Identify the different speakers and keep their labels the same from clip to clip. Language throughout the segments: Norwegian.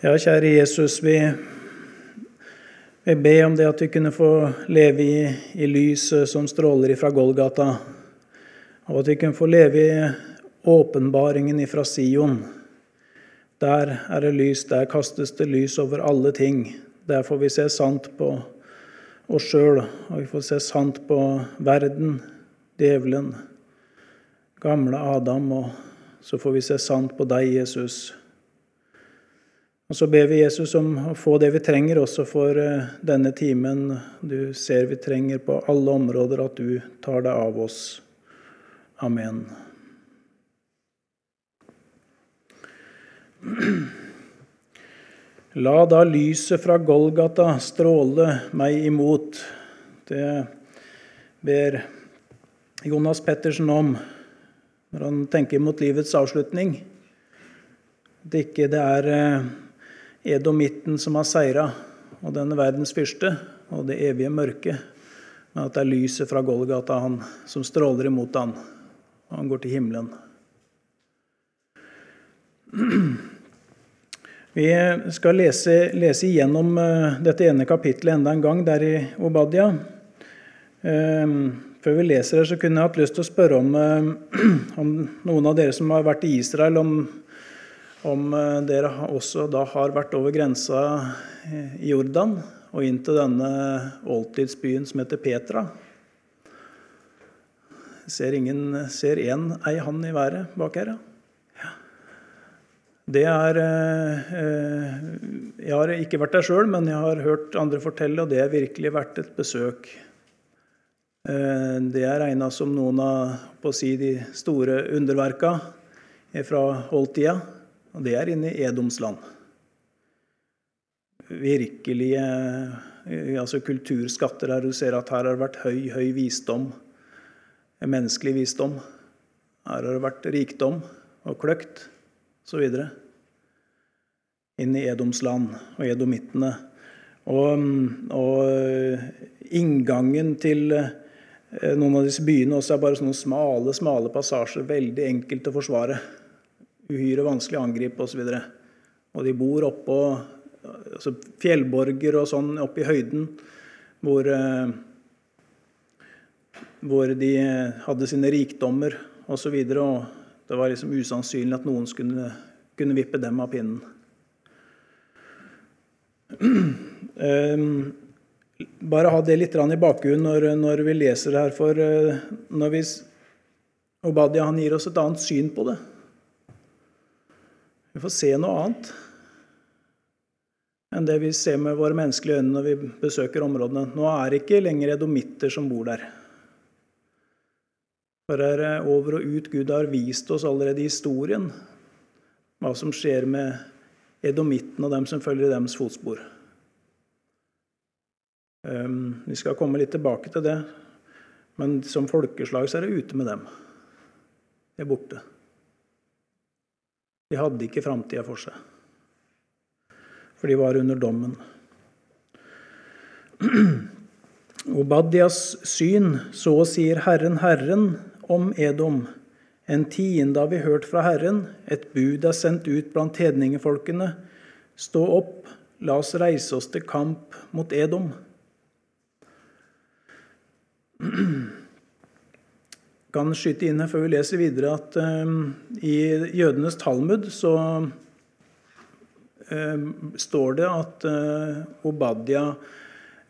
Speaker 1: Ja, kjære Jesus, vi, vi ber om det at vi kunne få leve i, i lyset som stråler ifra Golgata, og at vi kunne få leve i åpenbaringen ifra Sion. Der er det lys, der kastes det lys over alle ting. Der får vi se sant på oss sjøl, og vi får se sant på verden, djevelen, gamle Adam, og så får vi se sant på deg, Jesus. Og Så ber vi Jesus om å få det vi trenger også for eh, denne timen. Du ser vi trenger på alle områder at du tar deg av oss. Amen. La da lyset fra Golgata stråle meg imot. Det ber Jonas Pettersen om når han tenker mot livets avslutning. At ikke det er eh, edomitten som har seira, og denne verdens fyrste og det evige mørket. Men at det er lyset fra Golgata han, som stråler imot han, og han går til himmelen. Vi skal lese, lese igjennom eh, dette ene kapittelet enda en gang der i Obadia. Ehm, før vi leser det, så kunne jeg hatt lyst til å spørre om, eh, om noen av dere som har vært i Israel, om om eh, dere også da har vært over grensa i Jordan og inn til denne oldtidsbyen som heter Petra. Ser ingen ser én ei hand i været bak her, ja. Det er eh, Jeg har ikke vært der sjøl, men jeg har hørt andre fortelle, og det har virkelig vært et besøk. Eh, det er regna som noen av si, de store underverka fra oldtida. Og det er inne i Edoms land. Virkelige altså kulturskatter her. Du ser at her har det vært høy, høy visdom. Menneskelig visdom. Her har det vært rikdom og kløkt osv. Inn i Edoms land og edomittene. Og, og inngangen til eh, noen av disse byene også er bare sånne smale, smale passasjer. Veldig enkelt å forsvare uhyre vanskelig å angripe osv. Og, så og de bor oppå altså fjellborger og sånn oppe i høyden hvor, eh, hvor de hadde sine rikdommer osv. Og, så videre, og det var liksom usannsynlig at noen skulle kunne vippe dem av pinnen. Um, bare ha det litt i bakgrunnen når, når, vi leser det her. For uh, når vi, Obadia gir oss et annet syn på det. Vi får se noe annet enn det vi ser med våre menneskelige øyne når vi besøker områdene. Nå er det ikke lenger edomitter som bor der. For det er over og ut Gud har vist oss allerede i historien hva som skjer med edomitten og dem som følger i deres fotspor. Ehm, vi skal komme litt tilbake til det, men som folkeslag så er det ute med dem. De er borte. De hadde ikke framtida for seg, for de var under dommen. Obadias syn, så sier Herren Herren om Edom. En tiende har vi hørt fra Herren, et bud er sendt ut blant hedningefolkene. Stå opp, la oss reise oss til kamp mot Edom. kan skyte inn her før vi leser videre at um, i jødenes Talmud så um, står det at uh, Obadia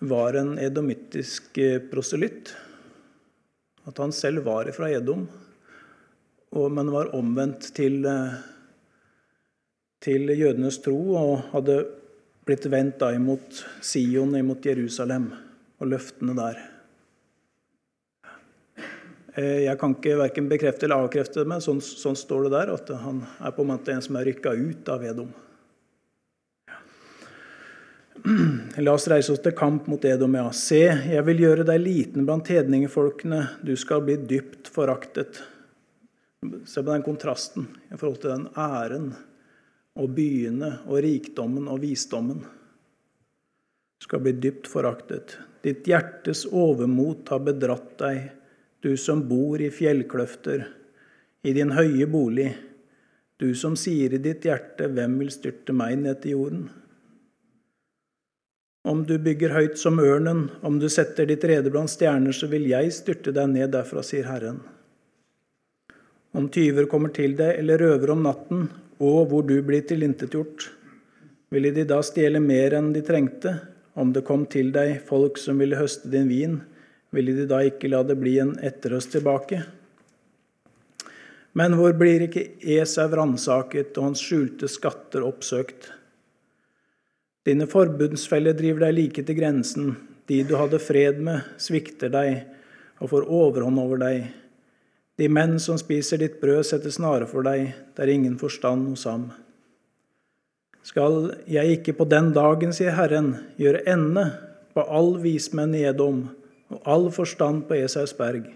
Speaker 1: var en edomittisk uh, proselytt. At han selv var fra Edom, og, men var omvendt til, uh, til jødenes tro og hadde blitt vendt da imot Sion, imot Jerusalem og løftene der. Eh, jeg kan ikke verken bekrefte eller avkrefte det, men sånn, sånn, står det der. At han er på en måte en som er rykka ut av Edom. La oss reise oss til kamp mot Edom, ja. Se, jeg vil gjøre deg liten blant hedningefolkene. Du skal bli dypt foraktet. Se på den kontrasten i forhold til den æren og byene og rikdommen og visdommen. Du skal bli dypt foraktet. Ditt hjertes overmot har bedratt deg du som bor i fjellkløfter, i din høye bolig. Du som sier i ditt hjerte, hvem vil styrte meg ned til jorden? Om du bygger høyt som ørnen, om du setter ditt rede blant stjerner, så vil jeg styrte deg ned derfra, sier Herren. Om tyver kommer til deg eller røver om natten, og hvor du blir tilintetgjort, ville de da stjele mer enn de trengte? Om det kom til deg folk som ville høste din vin, ville de da ikke la det bli en etterhøst tilbake? Men hvor blir ikke Esau ransaket og hans skjulte skatter oppsøkt? Dine forbundsfeller driver deg like til grensen. De du hadde fred med, svikter deg og får overhånd over deg. De menn som spiser ditt brød, setter snare for deg. Det er ingen forstand hos ham. Skal jeg ikke på den dagen, sier Herren, gjøre ende på all vismenn i Edom og all forstand på Esaus berg.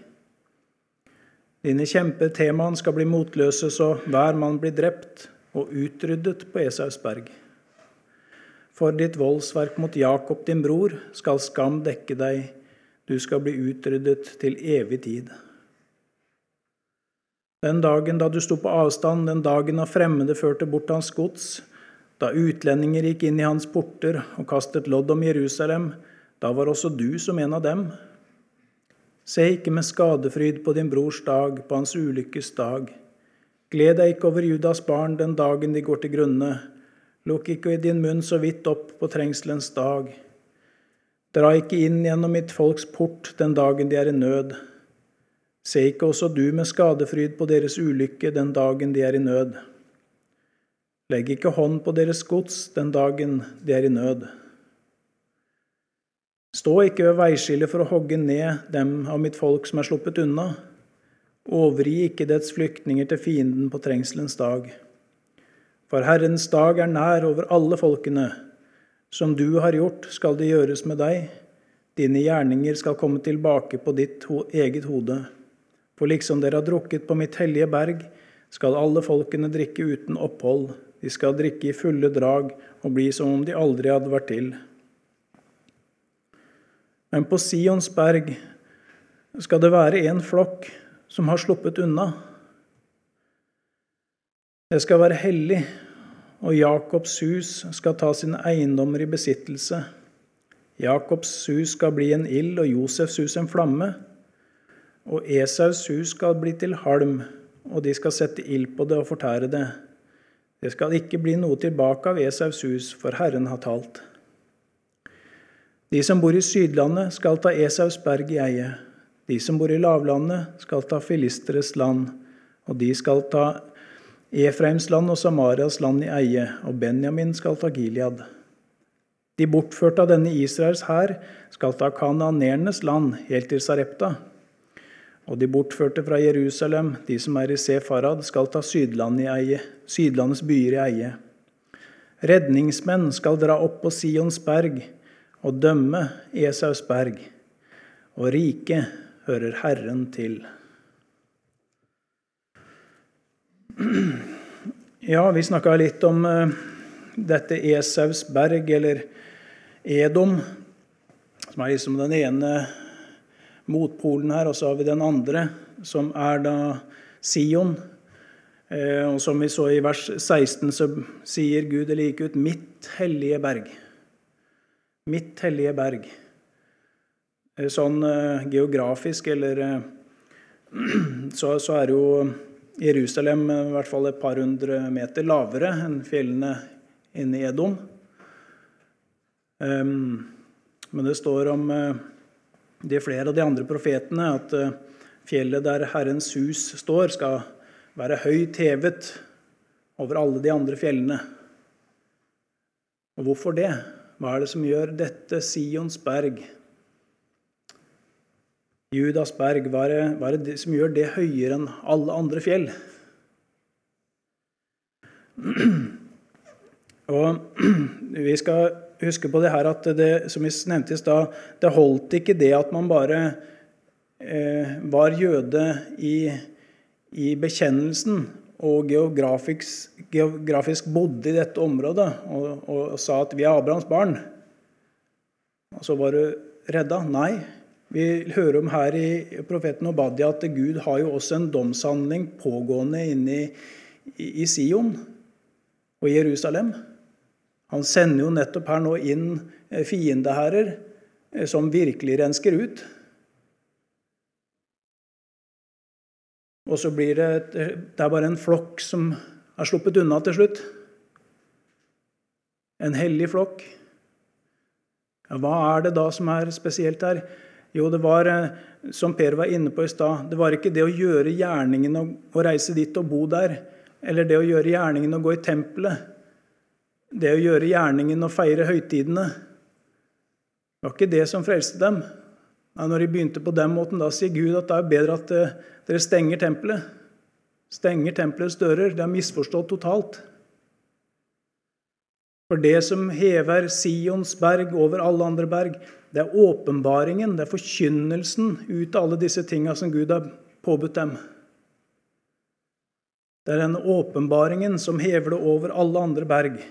Speaker 1: Dine kjempetemaene skal bli motløse, så hver mann blir drept og utryddet på Esaus berg. For ditt voldsverk mot Jakob, din bror, skal skam dekke deg, du skal bli utryddet til evig tid. Den dagen da du sto på avstand, den dagen da fremmede førte bort hans gods, da utlendinger gikk inn i hans porter og kastet lodd om Jerusalem, da var også du som en av dem. Se ikke med skadefryd på din brors dag, på hans ulykkes dag. Gled deg ikke over Judas barn den dagen de går til grunne, Lukk ikke i din munn så vidt opp på trengselens dag. Dra ikke inn gjennom mitt folks port den dagen de er i nød. Se ikke også du med skadefryd på deres ulykke den dagen de er i nød. Legg ikke hånd på deres gods den dagen de er i nød. Stå ikke ved veiskillet for å hogge ned dem av mitt folk som er sluppet unna. Overgi ikke dets flyktninger til fienden på trengselens dag. For Herrens dag er nær over alle folkene. Som du har gjort, skal det gjøres med deg. Dine gjerninger skal komme tilbake på ditt eget hode. For liksom dere har drukket på mitt hellige berg, skal alle folkene drikke uten opphold. De skal drikke i fulle drag og bli som om de aldri hadde vært til. Men på Sions berg skal det være en flokk som har sluppet unna. Det skal være hellig, og Jakobs hus skal ta sine eiendommer i besittelse. Jakobs hus skal bli en ild, og Josefs hus en flamme. Og Esaus hus skal bli til halm, og de skal sette ild på det og fortære det. Det skal ikke bli noe tilbake av Esaus hus, for Herren har talt. De som bor i Sydlandet, skal ta Esaus berg i eie. De som bor i lavlandet, skal ta Filisteres land, og de skal ta Efraims land og Samarias land i eie, og Benjamin skal ta Gilead. De bortførte av denne Israels hær skal ta kananernes land helt til Sarepta. Og de bortførte fra Jerusalem, de som er i Sefarad, skal ta Sydland i eie, Sydlandets byer i eie. Redningsmenn skal dra opp på Sions berg og dømme Esaus berg, og riket hører Herren til. Ja, vi snakka litt om uh, dette Esaus berg, eller Edom, som er liksom den ene motpolen her, og så har vi den andre, som er da Sion. Uh, og som vi så i vers 16, så sier Gud det like ut 'mitt hellige berg'. Mitt hellige berg. Uh, sånn geografisk, eller så, så er jo Jerusalem i hvert fall et par hundre meter lavere enn fjellene inne i Edom. Ehm, men det står om eh, de flere av de andre profetene at eh, fjellet der Herrens hus står, skal være høyt hevet over alle de andre fjellene. Og hvorfor det? Hva er det som gjør dette Sions berg Judas berg, hva er, det, hva er det som gjør det høyere enn alle andre fjell? Og Vi skal huske på det her at det, som vi nevnte i stad, det holdt ikke det at man bare eh, var jøde i, i bekjennelsen og geografisk, geografisk, bodde i dette området og, og, og sa at 'vi er Abrahams barn', og så var du redda. Nei, vi hører om her i profeten Obadia at Gud har jo også en domshandling pågående inne i Sion og Jerusalem. Han sender jo nettopp her nå inn fiendeherrer som virkelig rensker ut. Og så blir det Det er bare en flokk som er sluppet unna til slutt. En hellig flokk. Ja, hva er det da som er spesielt her? Jo, det var, eh, som Per var inne på i stad, det var ikke det å gjøre gjerningen og reise dit og bo der, eller det å gjøre gjerningen og gå i tempelet, det å gjøre gjerningen og feire høytidene. Det var ikke det som frelste dem. Når de begynte på den måten, da sier Gud at det er bedre at eh, dere stenger tempelet. Stenger tempelets dører. Det er misforstått totalt. For det som hever Sions berg over alle andre berg, det er åpenbaringen, det er forkynnelsen ut av alle disse tinga som Gud har påbudt dem. Det er den åpenbaringen som hever det over alle andre berg.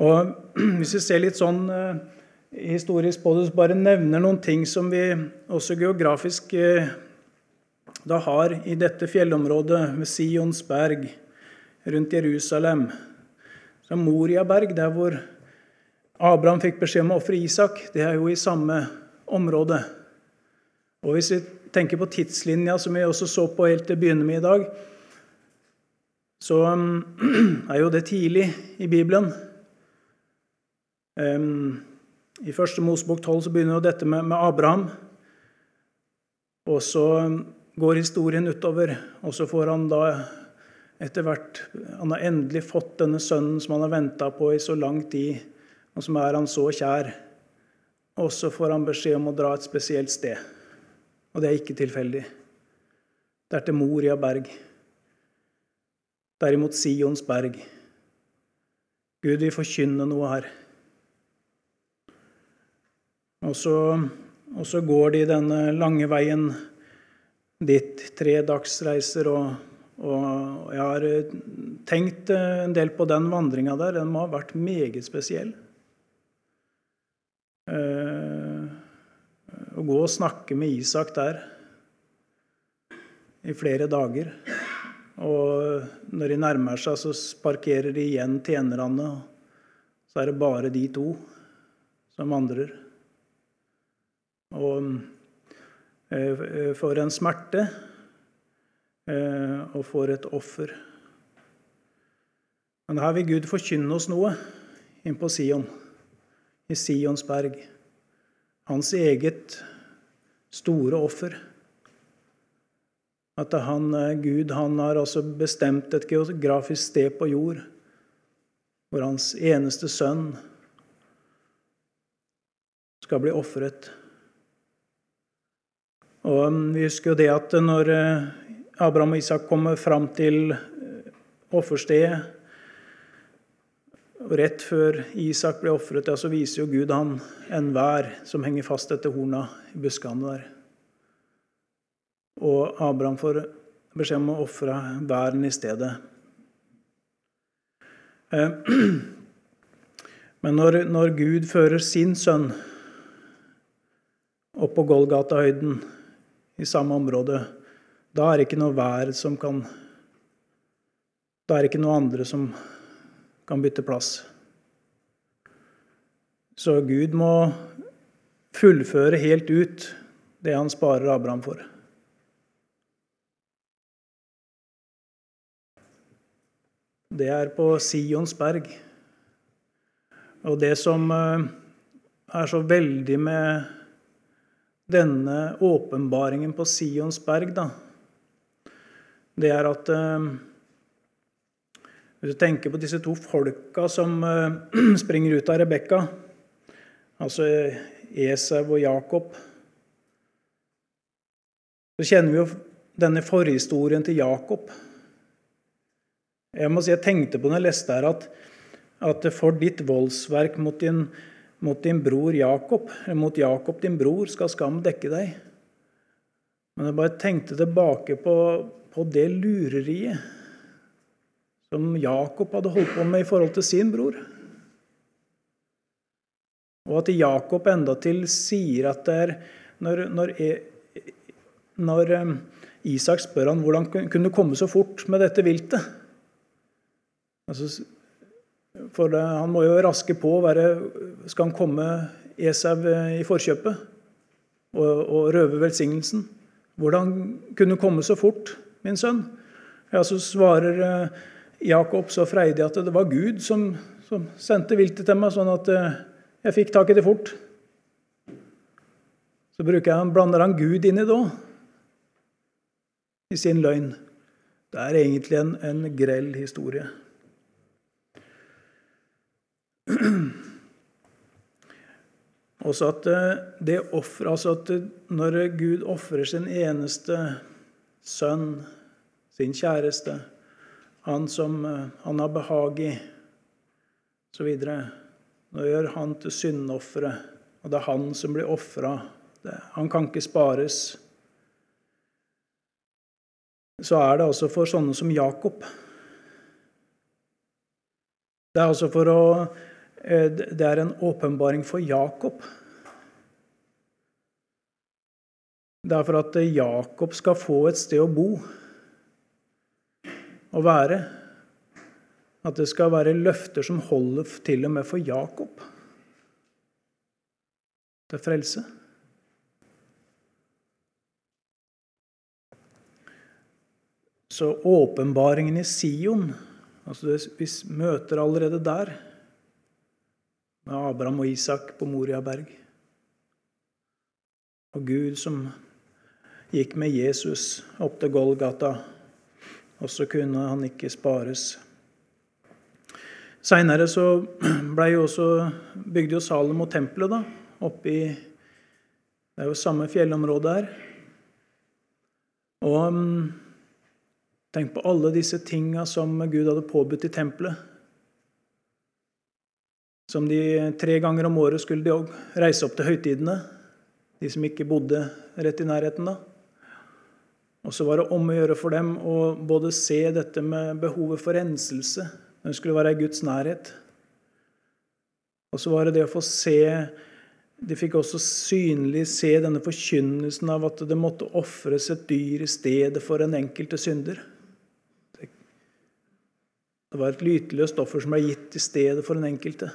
Speaker 1: Og Hvis vi ser litt sånn eh, historisk på det, så bare nevner noen ting som vi også geografisk eh, da har i dette fjellområdet ved Sions berg, rundt Jerusalem. Så Moriaberg, der hvor Abraham fikk beskjed om å ofre Isak, det er jo i samme område. Og Hvis vi tenker på tidslinja, som vi også så på helt til å begynne med i dag, så um, er jo det tidlig i Bibelen. Um, I første Mosebok 12 så begynner jo dette med, med Abraham. Og så går historien utover, og så får han da etter hvert Han har endelig fått denne sønnen som han har venta på i så lang tid, og som er han så kjær. Og så får han beskjed om å dra et spesielt sted. Og det er ikke tilfeldig. Det er til Moria berg. Derimot Sions berg. Gud vil forkynne noe her. Og så, og så går de denne lange veien dit, tre dagsreiser og og jeg har eh, tenkt eh, en del på den vandringa der. Den må ha vært meget spesiell. Eh, å gå og snakke med Isak der i flere dager. Og når de nærmer seg, så parkerer de igjen tjenerne. Så er det bare de to som vandrer. Og for en smerte Eh, og for et offer. Men her vil Gud forkynne oss noe inn på Sion, i Sions berg. Hans eget store offer. At han, eh, Gud han har altså bestemt et geografisk sted på jord hvor hans eneste sønn skal bli ofret. Og Vi husker jo det at når eh, Abraham og Isak kommer fram til eh, offerstedet. Rett før Isak ble ofret, ja, så viser jo Gud han enhver som henger fast etter horna i buskene der. Og Abraham får beskjed om å ofre væren i stedet. Eh, men når, når Gud fører sin sønn opp på Golgata-høyden i samme område, da er det ikke noe vær som kan Da er det ikke noe andre som kan bytte plass. Så Gud må fullføre helt ut det han sparer Abraham for. Det er på Sions berg. Og det som eh, er så veldig med denne åpenbaringen på Sions berg, da, det er at eh, Hvis du tenker på disse to folka som eh, springer ut av Rebekka, altså Esau og Jakob Så kjenner vi jo denne forhistorien til Jakob. Jeg må si jeg tenkte på når jeg leste her, at, at for ditt voldsverk mot din, mot din bror Jakob, eller mot Jakob din bror, skal skam dekke deg. Men jeg bare tenkte tilbake på, på det lureriet som Jakob hadde holdt på med i forhold til sin bror. Og at Jakob endatil sier at det er når, når, e, når Isak spør han hvordan kunne komme så fort med dette viltet. Altså, for det, han må jo raske på. Være, skal han komme Esau i forkjøpet og, og røve velsignelsen? Hvordan kunne komme så fort, min sønn? Ja, Så svarer eh, Jakob så freidig at det var Gud som, som sendte viltet til meg, sånn at eh, jeg fikk tak i det fort. Så han, blander han Gud inn i det òg, i sin løgn. Det er egentlig en, en grell historie. Også at eh, det offer, altså at når Gud ofrer sin eneste sønn, sin kjæreste, han som eh, han har behag i, osv. Nå gjør han til syndofferet, og det er han som blir ofra. Han kan ikke spares. Så er det altså for sånne som Jakob. Det er altså for å Eh, det er en åpenbaring for Jakob. Det er for at Jakob skal få et sted å bo og være. At det skal være løfter som holder til og med for Jakob til frelse. Så åpenbaringen i Sion altså Vi møter allerede der med Abraham og Isak på Moriaberg. Og Gud som gikk med Jesus opp til Golgata, og så kunne han ikke spares. Seinere så jo også, bygde jo Salomo tempelet da, oppe i Det er jo samme fjellområde her. Og mm, tenk på alle disse tinga som Gud hadde påbudt i tempelet som de tre ganger om året skulle de reise opp til høytidene, de som ikke bodde rett i nærheten da. Og så var det om å gjøre for dem å både se dette med behovet for renselse De skulle være i Guds nærhet. Og så var det det å få se De fikk også synlig se denne forkynnelsen av at det måtte ofres et dyr i stedet for en enkelte synder. Det var et lyteløst offer som ble gitt i stedet for den enkelte.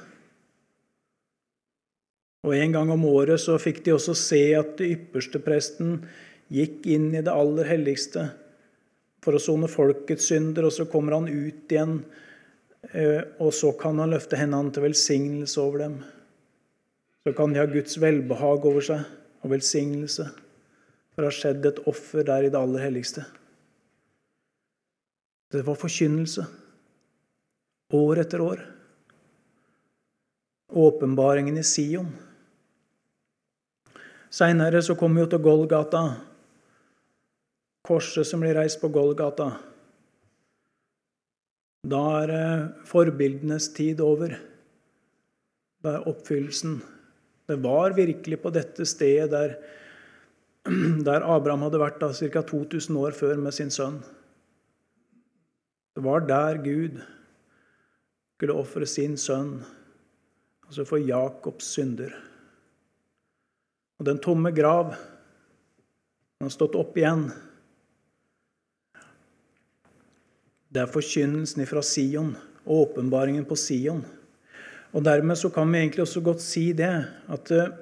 Speaker 1: Og En gang om året så fikk de også se at det ypperste presten gikk inn i det aller helligste for å sone folkets synder, og så kommer han ut igjen, eh, og så kan han løfte hendene til velsignelse over dem. Så kan de ha Guds velbehag over seg og velsignelse, for det har skjedd et offer der i det aller helligste. Det var forkynnelse år etter år. Åpenbaringen i Sion. Seinere så kommer vi til Golgata, korset som blir reist på Golgata. Da er forbildenes tid over. Det er oppfyllelsen. Det var virkelig på dette stedet der, der Abraham hadde vært da, ca. 2000 år før med sin sønn. Det var der Gud skulle ofre sin sønn, altså for Jakobs synder. Og den tomme grav den har stått opp igjen. Det er forkynnelsen fra Sion, og åpenbaringen på Sion. Og Dermed så kan vi egentlig også godt si det, at uh,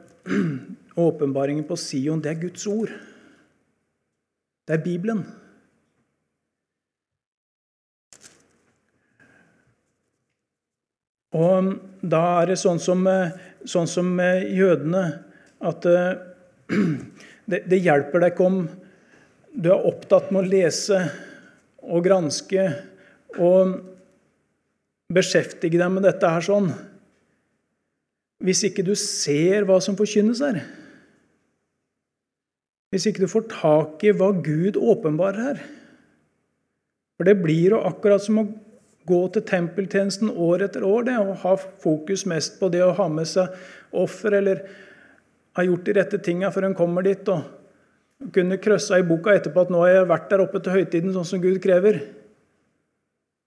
Speaker 1: åpenbaringen på Sion, det er Guds ord. Det er Bibelen. Og da er det sånn som, eh, sånn som eh, jødene at eh, det, det hjelper deg ikke om du er opptatt med å lese og granske og beskjeftige deg med dette her sånn, hvis ikke du ser hva som forkynnes her. Hvis ikke du får tak i hva Gud åpenbarer her. For det blir jo akkurat som å gå til tempeltjenesten år etter år, det å ha fokus mest på det å ha med seg offer eller har gjort de rette tinga før en kommer dit, og kunne krøssa i boka etterpå at nå har jeg vært der oppe til høytiden sånn som Gud krever,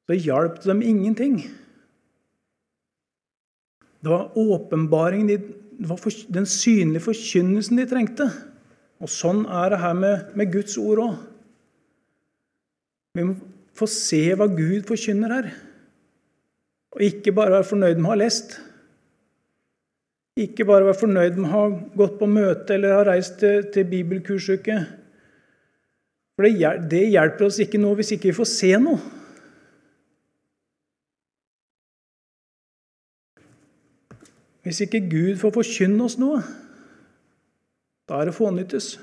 Speaker 1: så hjalp det dem ingenting. Det var åpenbaringen, det var den synlige forkynnelsen de trengte. Og sånn er det her med, med Guds ord òg. Vi må få se hva Gud forkynner her. Og ikke bare være fornøyd med å ha lest. Ikke bare være fornøyd med å ha gått på møte eller ha reist til, til bibelkursuke. For det, det hjelper oss ikke noe hvis ikke vi får se noe. Hvis ikke Gud får forkynne oss noe, da er det fånyttes.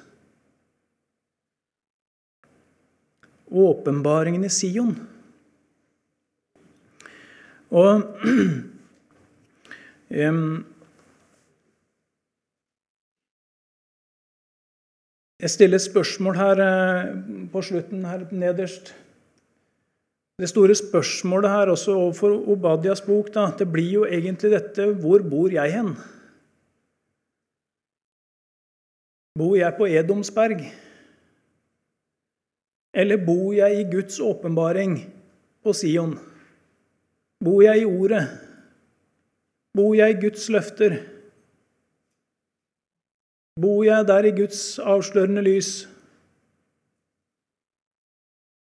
Speaker 1: Åpenbaringen i Sion. Og Jeg stiller et spørsmål her eh, på slutten, her nederst. Det store spørsmålet her også overfor Obadias bok da, det blir jo egentlig dette Hvor bor jeg hen? Bor jeg på Edomsberg? Eller bor jeg i Guds åpenbaring på Sion? Bor jeg i Ordet? Bor jeg i Guds løfter? Bor jeg der i Guds avslørende lys?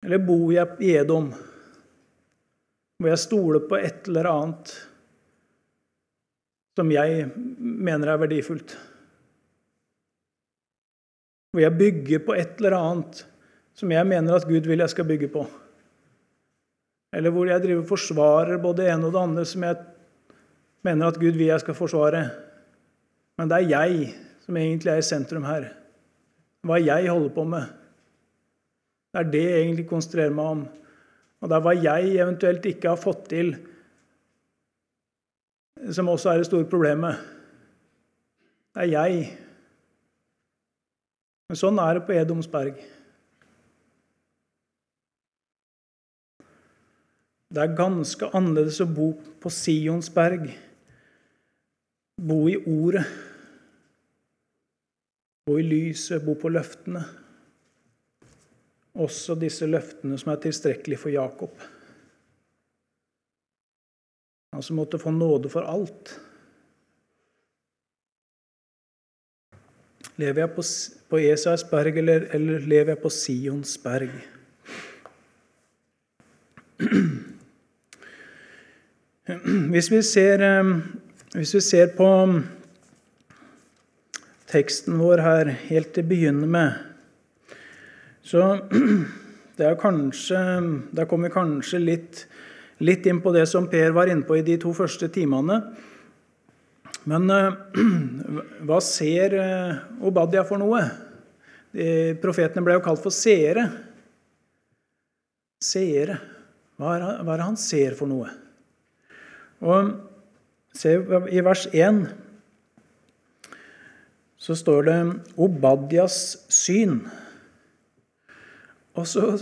Speaker 1: Eller bor jeg i Edom, hvor jeg stoler på et eller annet som jeg mener er verdifullt? Hvor jeg bygger på et eller annet som jeg mener at Gud vil jeg skal bygge på? Eller hvor jeg driver forsvarer både det ene og det andre som jeg mener at Gud vil jeg skal forsvare. Men det er jeg som egentlig er i sentrum her. Hva jeg holder på med. Det er det jeg egentlig konsentrerer meg om. Og det er hva jeg eventuelt ikke har fått til, som også er det store problemet. Det er jeg. Men sånn er det på Edomsberg. Det er ganske annerledes å bo på Sionsberg, bo i Ordet, bo i lyset, bo på løftene. Også disse løftene som er tilstrekkelige for Jakob. Han som måtte få nåde for alt. Lever jeg på, på Esais berg, eller, eller lever jeg på Sions berg? Hvis vi ser, eh, hvis vi ser på teksten vår her helt til å begynne med, så det er kanskje, Da kommer vi kanskje litt, litt, inn på det som Per var inne på i de to første timene. Men eh, hva ser eh, Obadia for noe? De profetene ble jo kalt for seere. Seere. Hva er, hva er det han ser for noe? Og se I vers 1 så står det 'Obadias syn'. Og så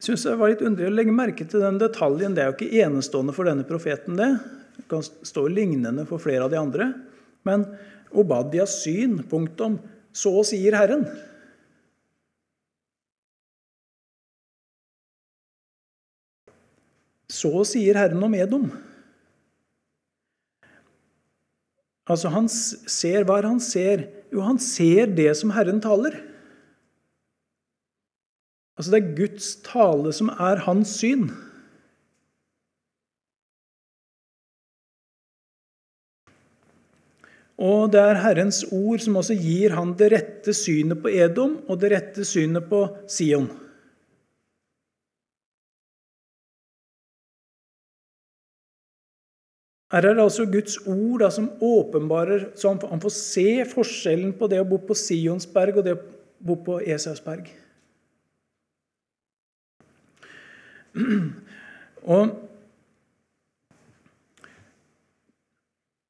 Speaker 1: syns jeg det var litt underlig å legge merke til den detaljen. Det er jo ikke enestående for denne profeten, det. Det kan stå lignende for flere av de andre. Men Obadias syn, punktum. Så sier Herren. Så sier Herren om Edom. Altså, han ser hva han ser. Jo, han ser det som Herren taler. Altså, det er Guds tale som er hans syn. Og det er Herrens ord som også gir han det rette synet på Edom og det rette synet på Sion. Her er det altså Guds ord da, som åpenbarer Så han får se forskjellen på det å bo på Sionsberg og det å bo på Esausberg. Og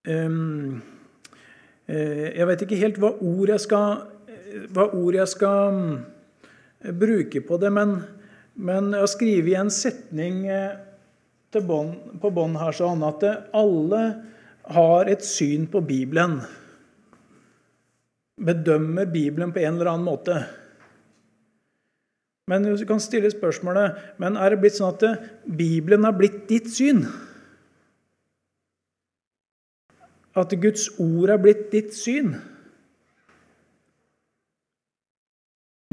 Speaker 1: um, Jeg vet ikke helt hva ord jeg skal, ord jeg skal mm, bruke på det, men, men jeg har i en setning eh, på bånn her sånn at alle har et syn på Bibelen. Bedømmer Bibelen på en eller annen måte. Men du kan stille spørsmålet men er det blitt sånn at Bibelen har blitt ditt syn. At Guds ord er blitt ditt syn.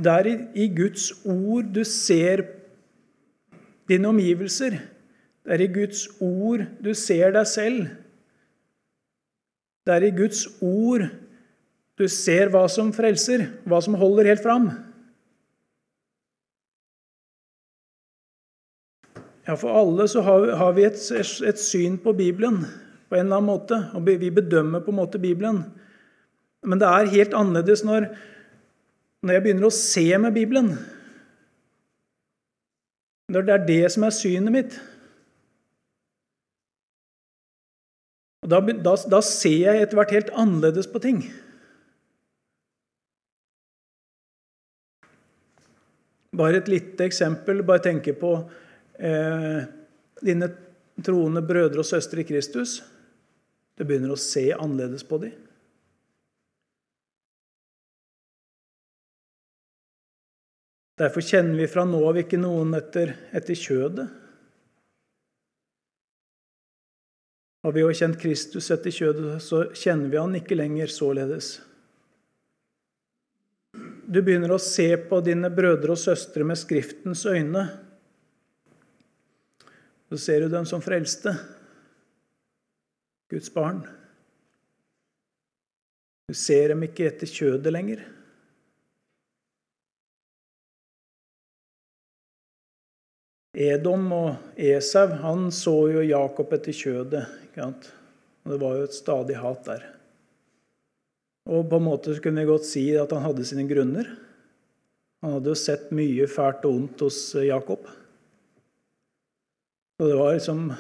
Speaker 1: Det er i Guds ord du ser dine omgivelser. Det er i Guds ord du ser deg selv. Det er i Guds ord du ser hva som frelser, hva som holder helt fram. Ja, For alle så har vi et, et, syn på Bibelen på en eller annen måte. Og vi bedømmer på en måte Bibelen. Men det er helt annerledes når, når jeg begynner å se med Bibelen. Når det er det som er synet mitt. Og da, da, da ser jeg etter hvert helt annerledes på ting. Bare et lite eksempel. Bare tenke på eh, dine troende brødre og søstre i Kristus. Du begynner å se annerledes på dem. Derfor kjenner vi fra nå av ikke noen etter, etter kjødet. Har vi jo kjent Kristus etter kjødet, så kjenner vi han ikke lenger således. Du begynner å se på dine brødre og søstre med Skriftens øyne. Så ser du dem som frelste, Guds barn. Du ser dem ikke etter kjødet lenger. Edom og Esau han så jo Jakob etter kjødet. Og Det var jo et stadig hat der. Og på en måte kunne vi godt si at han hadde sine grunner. Han hadde jo sett mye fælt og ondt hos eh, Jakob. Og det var liksom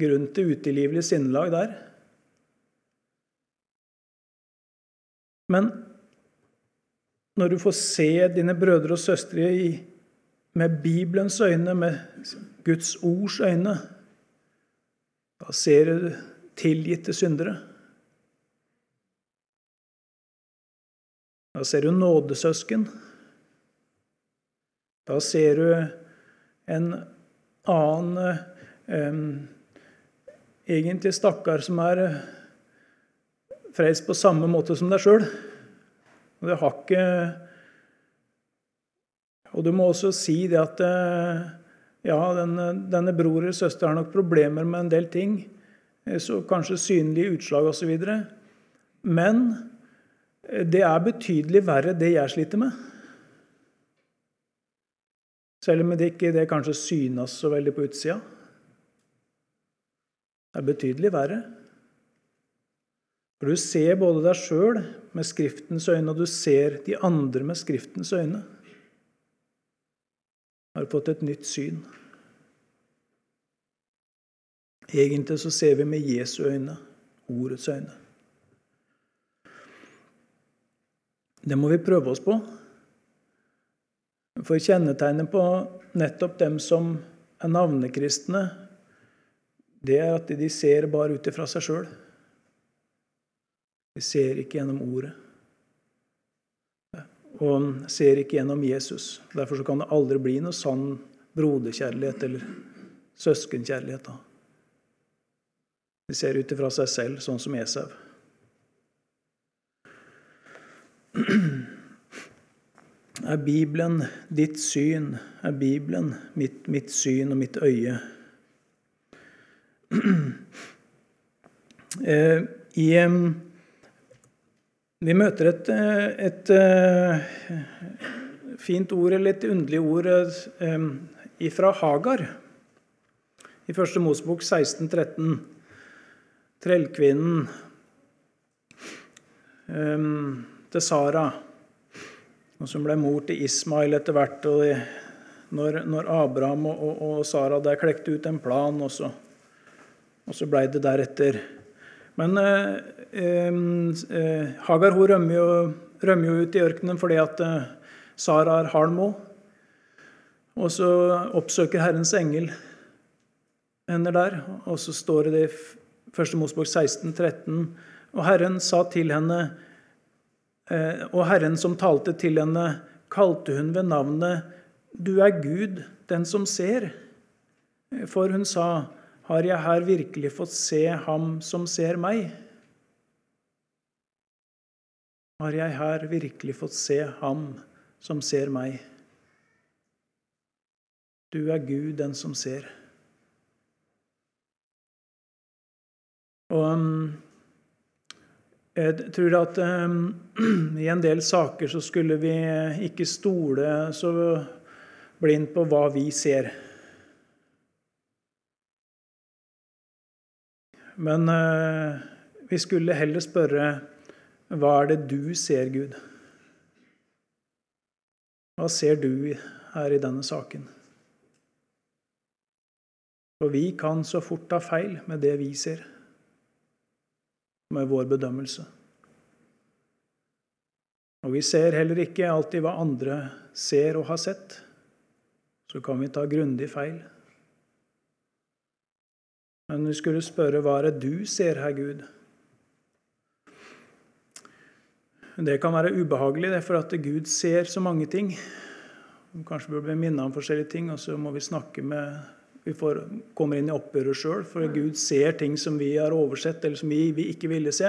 Speaker 1: grunn til utilgivelig sinnelag der. Men når du får se dine brødre og søstre i, med Bibelens øyne, med Guds ords øyne, ser du tilgitte syndere. Da ser du nådesøsken. Da ser du en annen eh, egentlig stakkar som er eh, frelst på samme måte som deg sjøl. Og det har ikke Og du må også si det at eh, ja, denne, denne bror eller søster har nok problemer med en del ting, eh, så kanskje synlige utslag osv. Men det er betydelig verre, det jeg sliter med. Selv om det ikke det kanskje synes så veldig på utsida. Det er betydelig verre. For du ser både deg sjøl med Skriftens øyne, og du ser de andre med Skriftens øyne. Har fått et nytt syn. Egentlig så ser vi med Jesu øyne, ordets øyne. Det må vi prøve oss på. For kjennetegnet på nettopp dem som er navnekristne, det er at de ser bare ut ifra seg sjøl. De ser ikke gjennom ordet. Og ser ikke gjennom Jesus. Derfor kan det aldri bli noe sann broderkjærlighet eller søskenkjærlighet. De ser ut ifra seg selv, sånn som Esau. Er Bibelen ditt syn? Er Bibelen mitt, mitt syn og mitt øye? Eh, I, vi møter et, et, fint ord, eller et underlig ord, fra Hagar. I første Mosebok 1613. Trellkvinnen til Sara, som ble mor til Ismail etter hvert. og når, når, Abraham og, og, og, Sara der klekte ut en plan, og så, og så blei det deretter. Men eh, eh, Hagar hun rømmer jo, rømmer jo, ut i ørkenen fordi at eh, Sara er halm Og så oppsøker Herrens engel henne der, og så står det i 1. Mosbok 16, 13, og Herren sa til henne Eh, og Herren som talte til henne, kalte hun ved navnet 'Du er Gud, den som ser'. For hun sa, 'Har jeg her virkelig fått se ham som ser meg?' Har jeg her virkelig fått se ham som ser meg? Du er Gud, den som ser. Og um, jeg tror at um, i en del saker så skulle vi ikke stole så blindt på hva vi ser. Men uh, vi skulle heller spørre hva er det du ser, Gud? Hva ser du her i denne saken? For vi kan så fort ta feil med det vi ser med vår bedømmelse. Og vi ser heller ikke alltid hva andre ser og har sett. Så kan vi ta grundig feil. Men vi skulle spørre hva er det du ser, her, Gud? Det kan være ubehagelig, det er for at Gud ser så mange ting. Kanskje bør bli minnet om forskjellige ting, og så må vi snakke med vi får, kommer inn i oppgjøret sjøl, for Gud ser ting som vi har oversett, eller som vi, vi ikke ville se.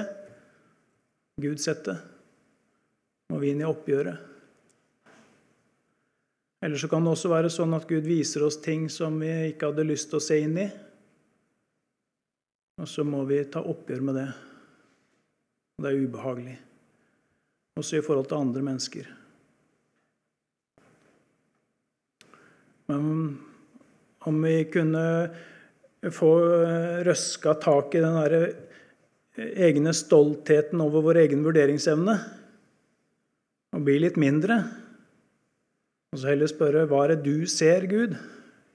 Speaker 1: Gud sett det. Må vi inn i oppgjøret. Eller så kan det også være sånn at Gud viser oss ting som vi ikke hadde lyst til å se inn i. Og så må vi ta oppgjør med det. Og det er ubehagelig. Også i forhold til andre mennesker. Men om vi kunne få røska tak i den derre egne stoltheten over vår egen vurderingsevne og bli litt mindre. Og så heller spørre hva er det du ser, Gud,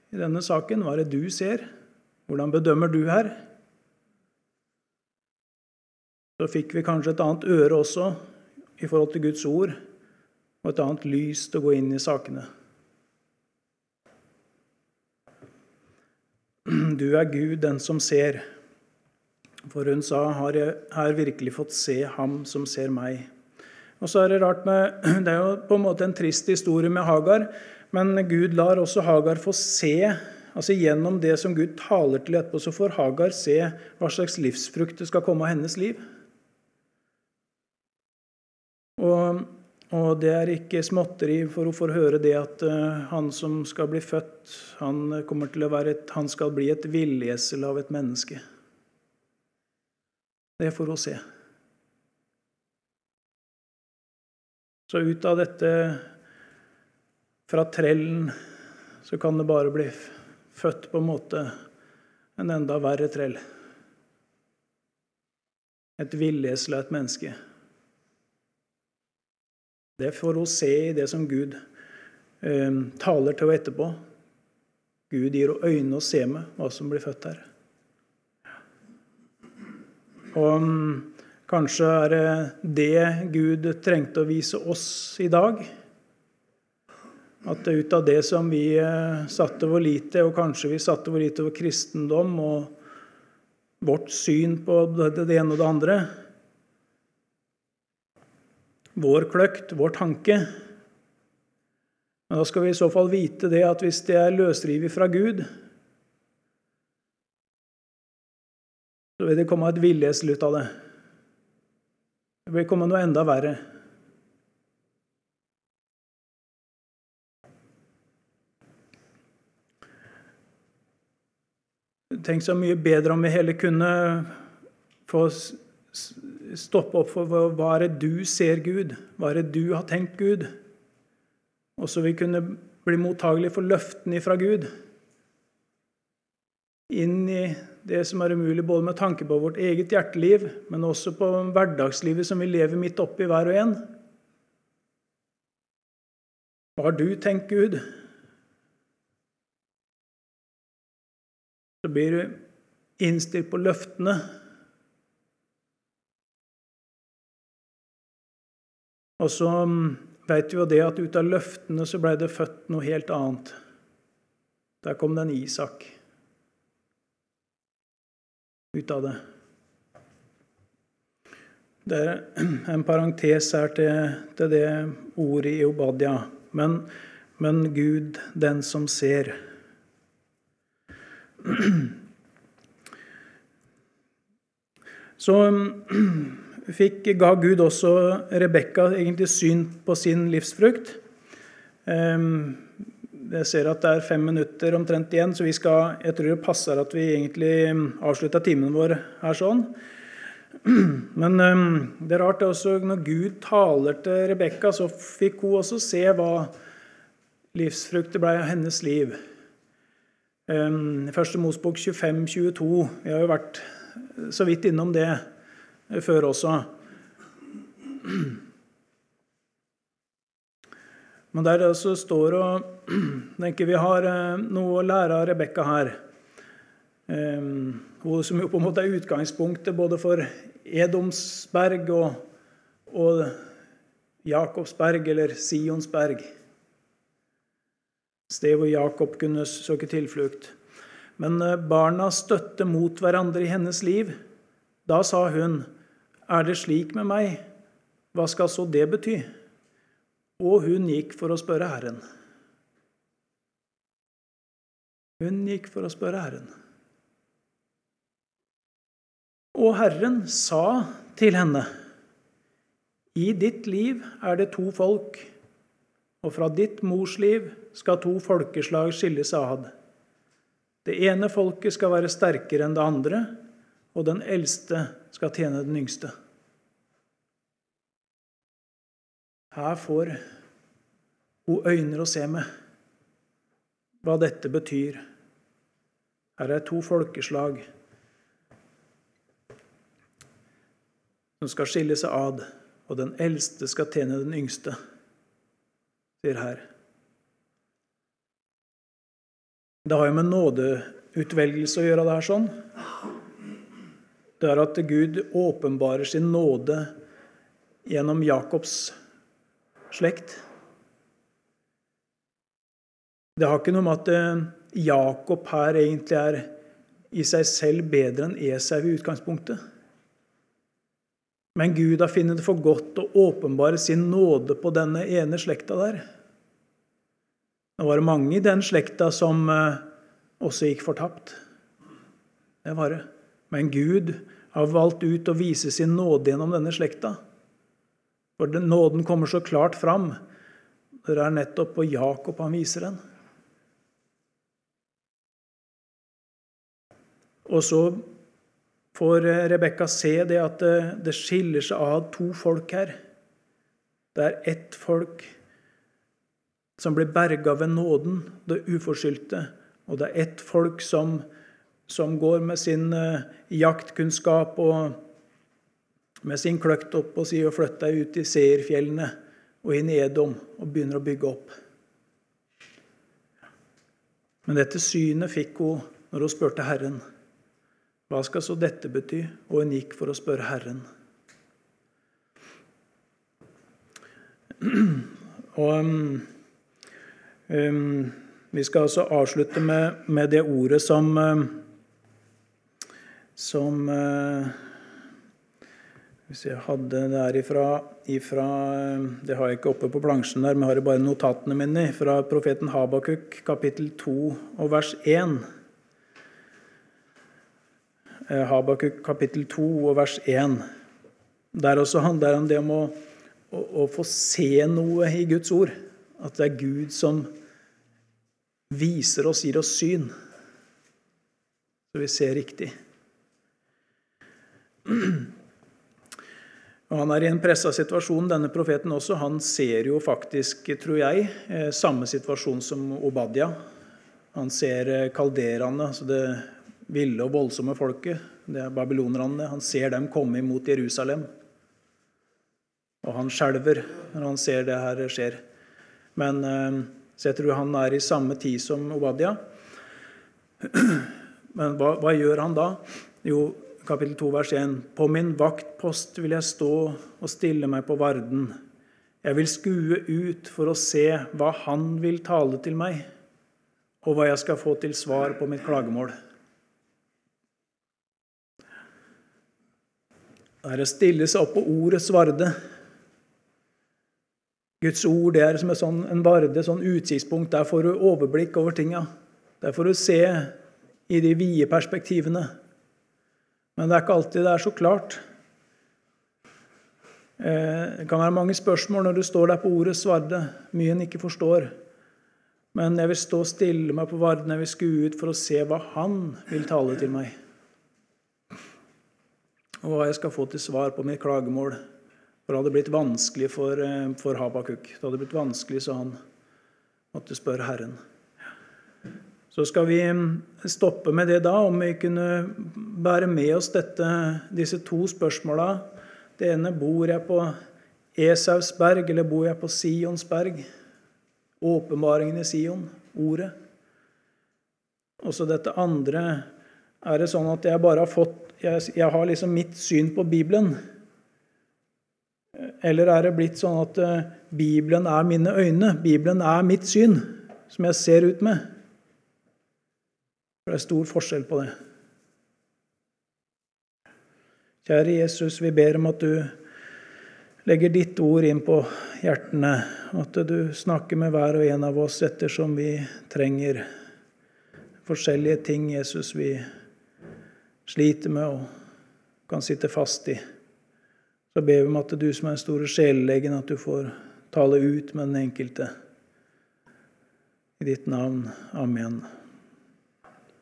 Speaker 1: i denne saken? Hva er det du ser? Hvordan bedømmer du her? Så fikk vi kanskje et annet øre også i forhold til Guds ord, og et annet lys til å gå inn i sakene. Du er Gud, den som ser. For hun sa, har jeg her virkelig fått se ham som ser meg? Og så er Det rart med, det er jo på en måte en trist historie med Hagar, men Gud lar også Hagar få se altså Gjennom det som Gud taler til etterpå, så får Hagar se hva slags livsfrukt det skal komme av hennes liv. Og og det er ikke småtteri, for hun får høre det at uh, han som skal bli født, han, kommer til å være et, han skal bli et villesel av et menneske. Det får hun se. Så ut av dette, fra trellen, så kan det bare bli født på en måte en enda verre trell. Et villesel av et menneske. Det får hun se i det som Gud eh, taler til henne etterpå. Gud gir henne øyne å se med hva som blir født her. Og um, kanskje er det det Gud trengte å vise oss i dag. At ut av det som vi eh, satte vår lit til, og kanskje vi satte vår lit til kristendom og vårt syn på det ene og det andre, vår kløkt, vår tanke. Men da skal vi i så fall vite det at hvis det er løsrivet fra Gud, så vil det komme et villesel ut av det. Det vil komme noe enda verre. Tenk så mye bedre om vi heller kunne få stoppe opp for hva er det du ser, Gud? Hva er det du har tenkt, Gud? Og så vi kunne bli mottagelige for løftene fra Gud. Inn i det som er umulig, både med tanke på vårt eget hjerteliv, men også på hverdagslivet som vi lever midt oppi, hver og en. Hva har du tenkt, Gud? Så blir du innstilt på løftene Og så veit vet vi jo det at ut av løftene så ble det født noe helt annet. Der kom det en Isak ut av det. Det er en parentes her til, til det ordet i Obadia. Men, men Gud, den som ser. Så mm, fikk, ga Gud også Rebekka egentlig syn på sin livsfrukt. Ehm, jeg ser at det er fem minutter omtrent igjen, så vi skal, jeg tror det passer at vi egentlig avslutter timen vår her sånn. Men det er rart også, når Gud taler til Rebekka, så fikk hun også se hva livsfrukter ble av hennes liv. Første Mosbok 25-22. Vi har jo vært så vidt innom det før også. Men der det også står og tenker Vi har eh, noe å lære av Rebekka her. Hun som jo på en måte er utgangspunktet både for Edomsberg og, og Jakobsberg, eller Sionsberg. Sted hvor Jakob kunne søke tilflukt. Men eh, barna støtte mot hverandre i hennes liv. Da sa hun, 'Er det slik med meg? Hva skal så det bety?' Og hun gikk for å spørre Herren. Hun gikk for å spørre Herren. Og Herren sa til henne, I ditt liv er det to folk, og fra ditt mors liv skal to folkeslag skilles ad. Det ene folket skal være sterkere enn det andre, og den eldste skal tjene den yngste. Her får hun øyne å se med hva dette betyr. Her er to folkeslag som skal skille seg ad, og den eldste skal tjene den yngste, sier her. Det har jo med nådeutvelgelse å gjøre, det her sånn. Det er at Gud åpenbarer sin nåde gjennom Jakobs slekt. Det har ikke noe med at eh, Jakob her egentlig er i seg selv bedre enn Esau i utgangspunktet. Men Gud har funnet det for godt å åpenbare sin nåde på denne ene slekta der. Det var mange i den slekta som eh, også gikk fortapt. Det var det. Men Gud har valgt ut å vise sin nåde gjennom denne slekta. For nåden kommer så klart fram. Det er nettopp på Jakob han viser den. Og så får Rebekka se det at det skiller seg av to folk her. Det er ett folk som blir berga ved nåden, det uforskyldte. Og det er ett folk som, som går med sin uh, jaktkunnskap og med sin kløkt opp og sier flytt deg ut i Seerfjellene og inn i Edom og begynner å bygge opp. Men dette synet fikk hun når hun spurte Herren. Hva skal så dette bety? Og hun gikk for å spørre Herren. Og um, um, Vi skal altså avslutte med, med det ordet som, um, som uh, hvis jeg hadde det her ifra, ifra, Det har jeg ikke oppe på plansjen der, men jeg har bare notatene mine fra profeten Habakuk, kapittel 2 og vers 1. Eh, Habakuk kapittel 2 og vers 1. Der også handler det om det om å, å, å få se noe i Guds ord. At det er Gud som viser oss, gir oss syn, så vi ser riktig. Og Han er i en pressa situasjon, denne profeten også. Han ser jo faktisk, tror jeg, eh, samme situasjon som Obadia. Han ser kalderene, kalderaene, altså det ville og voldsomme folket. Det er babylonerne. Han ser dem komme imot Jerusalem. Og han skjelver når han ser det her skjer. Men eh, Så jeg tror han er i samme tid som Obadia. Men hva, hva gjør han da? Jo, kapittel 2, vers 1. På min vaktpost vil jeg stå og stille meg på varden. Jeg vil skue ut for å se hva Han vil tale til meg, og hva jeg skal få til svar på mitt klagemål. Det er å stille seg opp på ordets varde. Guds ord det er som en, sånn, en varde, sånn utsiktspunkt. Der får du overblikk over tinga. Der får du se i de vide perspektivene. Men det er ikke alltid det er så klart. Eh, det kan være mange spørsmål når du står der på ordets svarde, mye en ikke forstår. Men jeg vil stå stille meg på varden, jeg vil skue ut for å se hva Han vil tale til meg. Og hva jeg skal få til svar på mitt klagemål. For det hadde blitt vanskelig for, eh, for Habakuk. Det hadde blitt vanskelig, så han måtte spørre Herren. Så skal vi mm, stoppe med det da, om vi kunne bære med oss dette, disse to spørsmåla. Det ene bor jeg på Esaus berg, eller bor jeg på Sions berg? Åpenbaringen i Sion, ordet. Og så dette andre Er det sånn at jeg bare har fått Jeg, jeg har liksom mitt syn på Bibelen. Eller er det blitt sånn at eh, Bibelen er mine øyne? Bibelen er mitt syn, som jeg ser ut med? For det er stor forskjell på det. Kjære Jesus, vi ber om at du legger ditt ord inn på hjertene, at du snakker med hver og en av oss ettersom vi trenger forskjellige ting, Jesus, vi sliter med og kan sitte fast i. Så ber vi om at du som er den store sjelelegen, at du får tale ut med den enkelte. I ditt navn. Amen.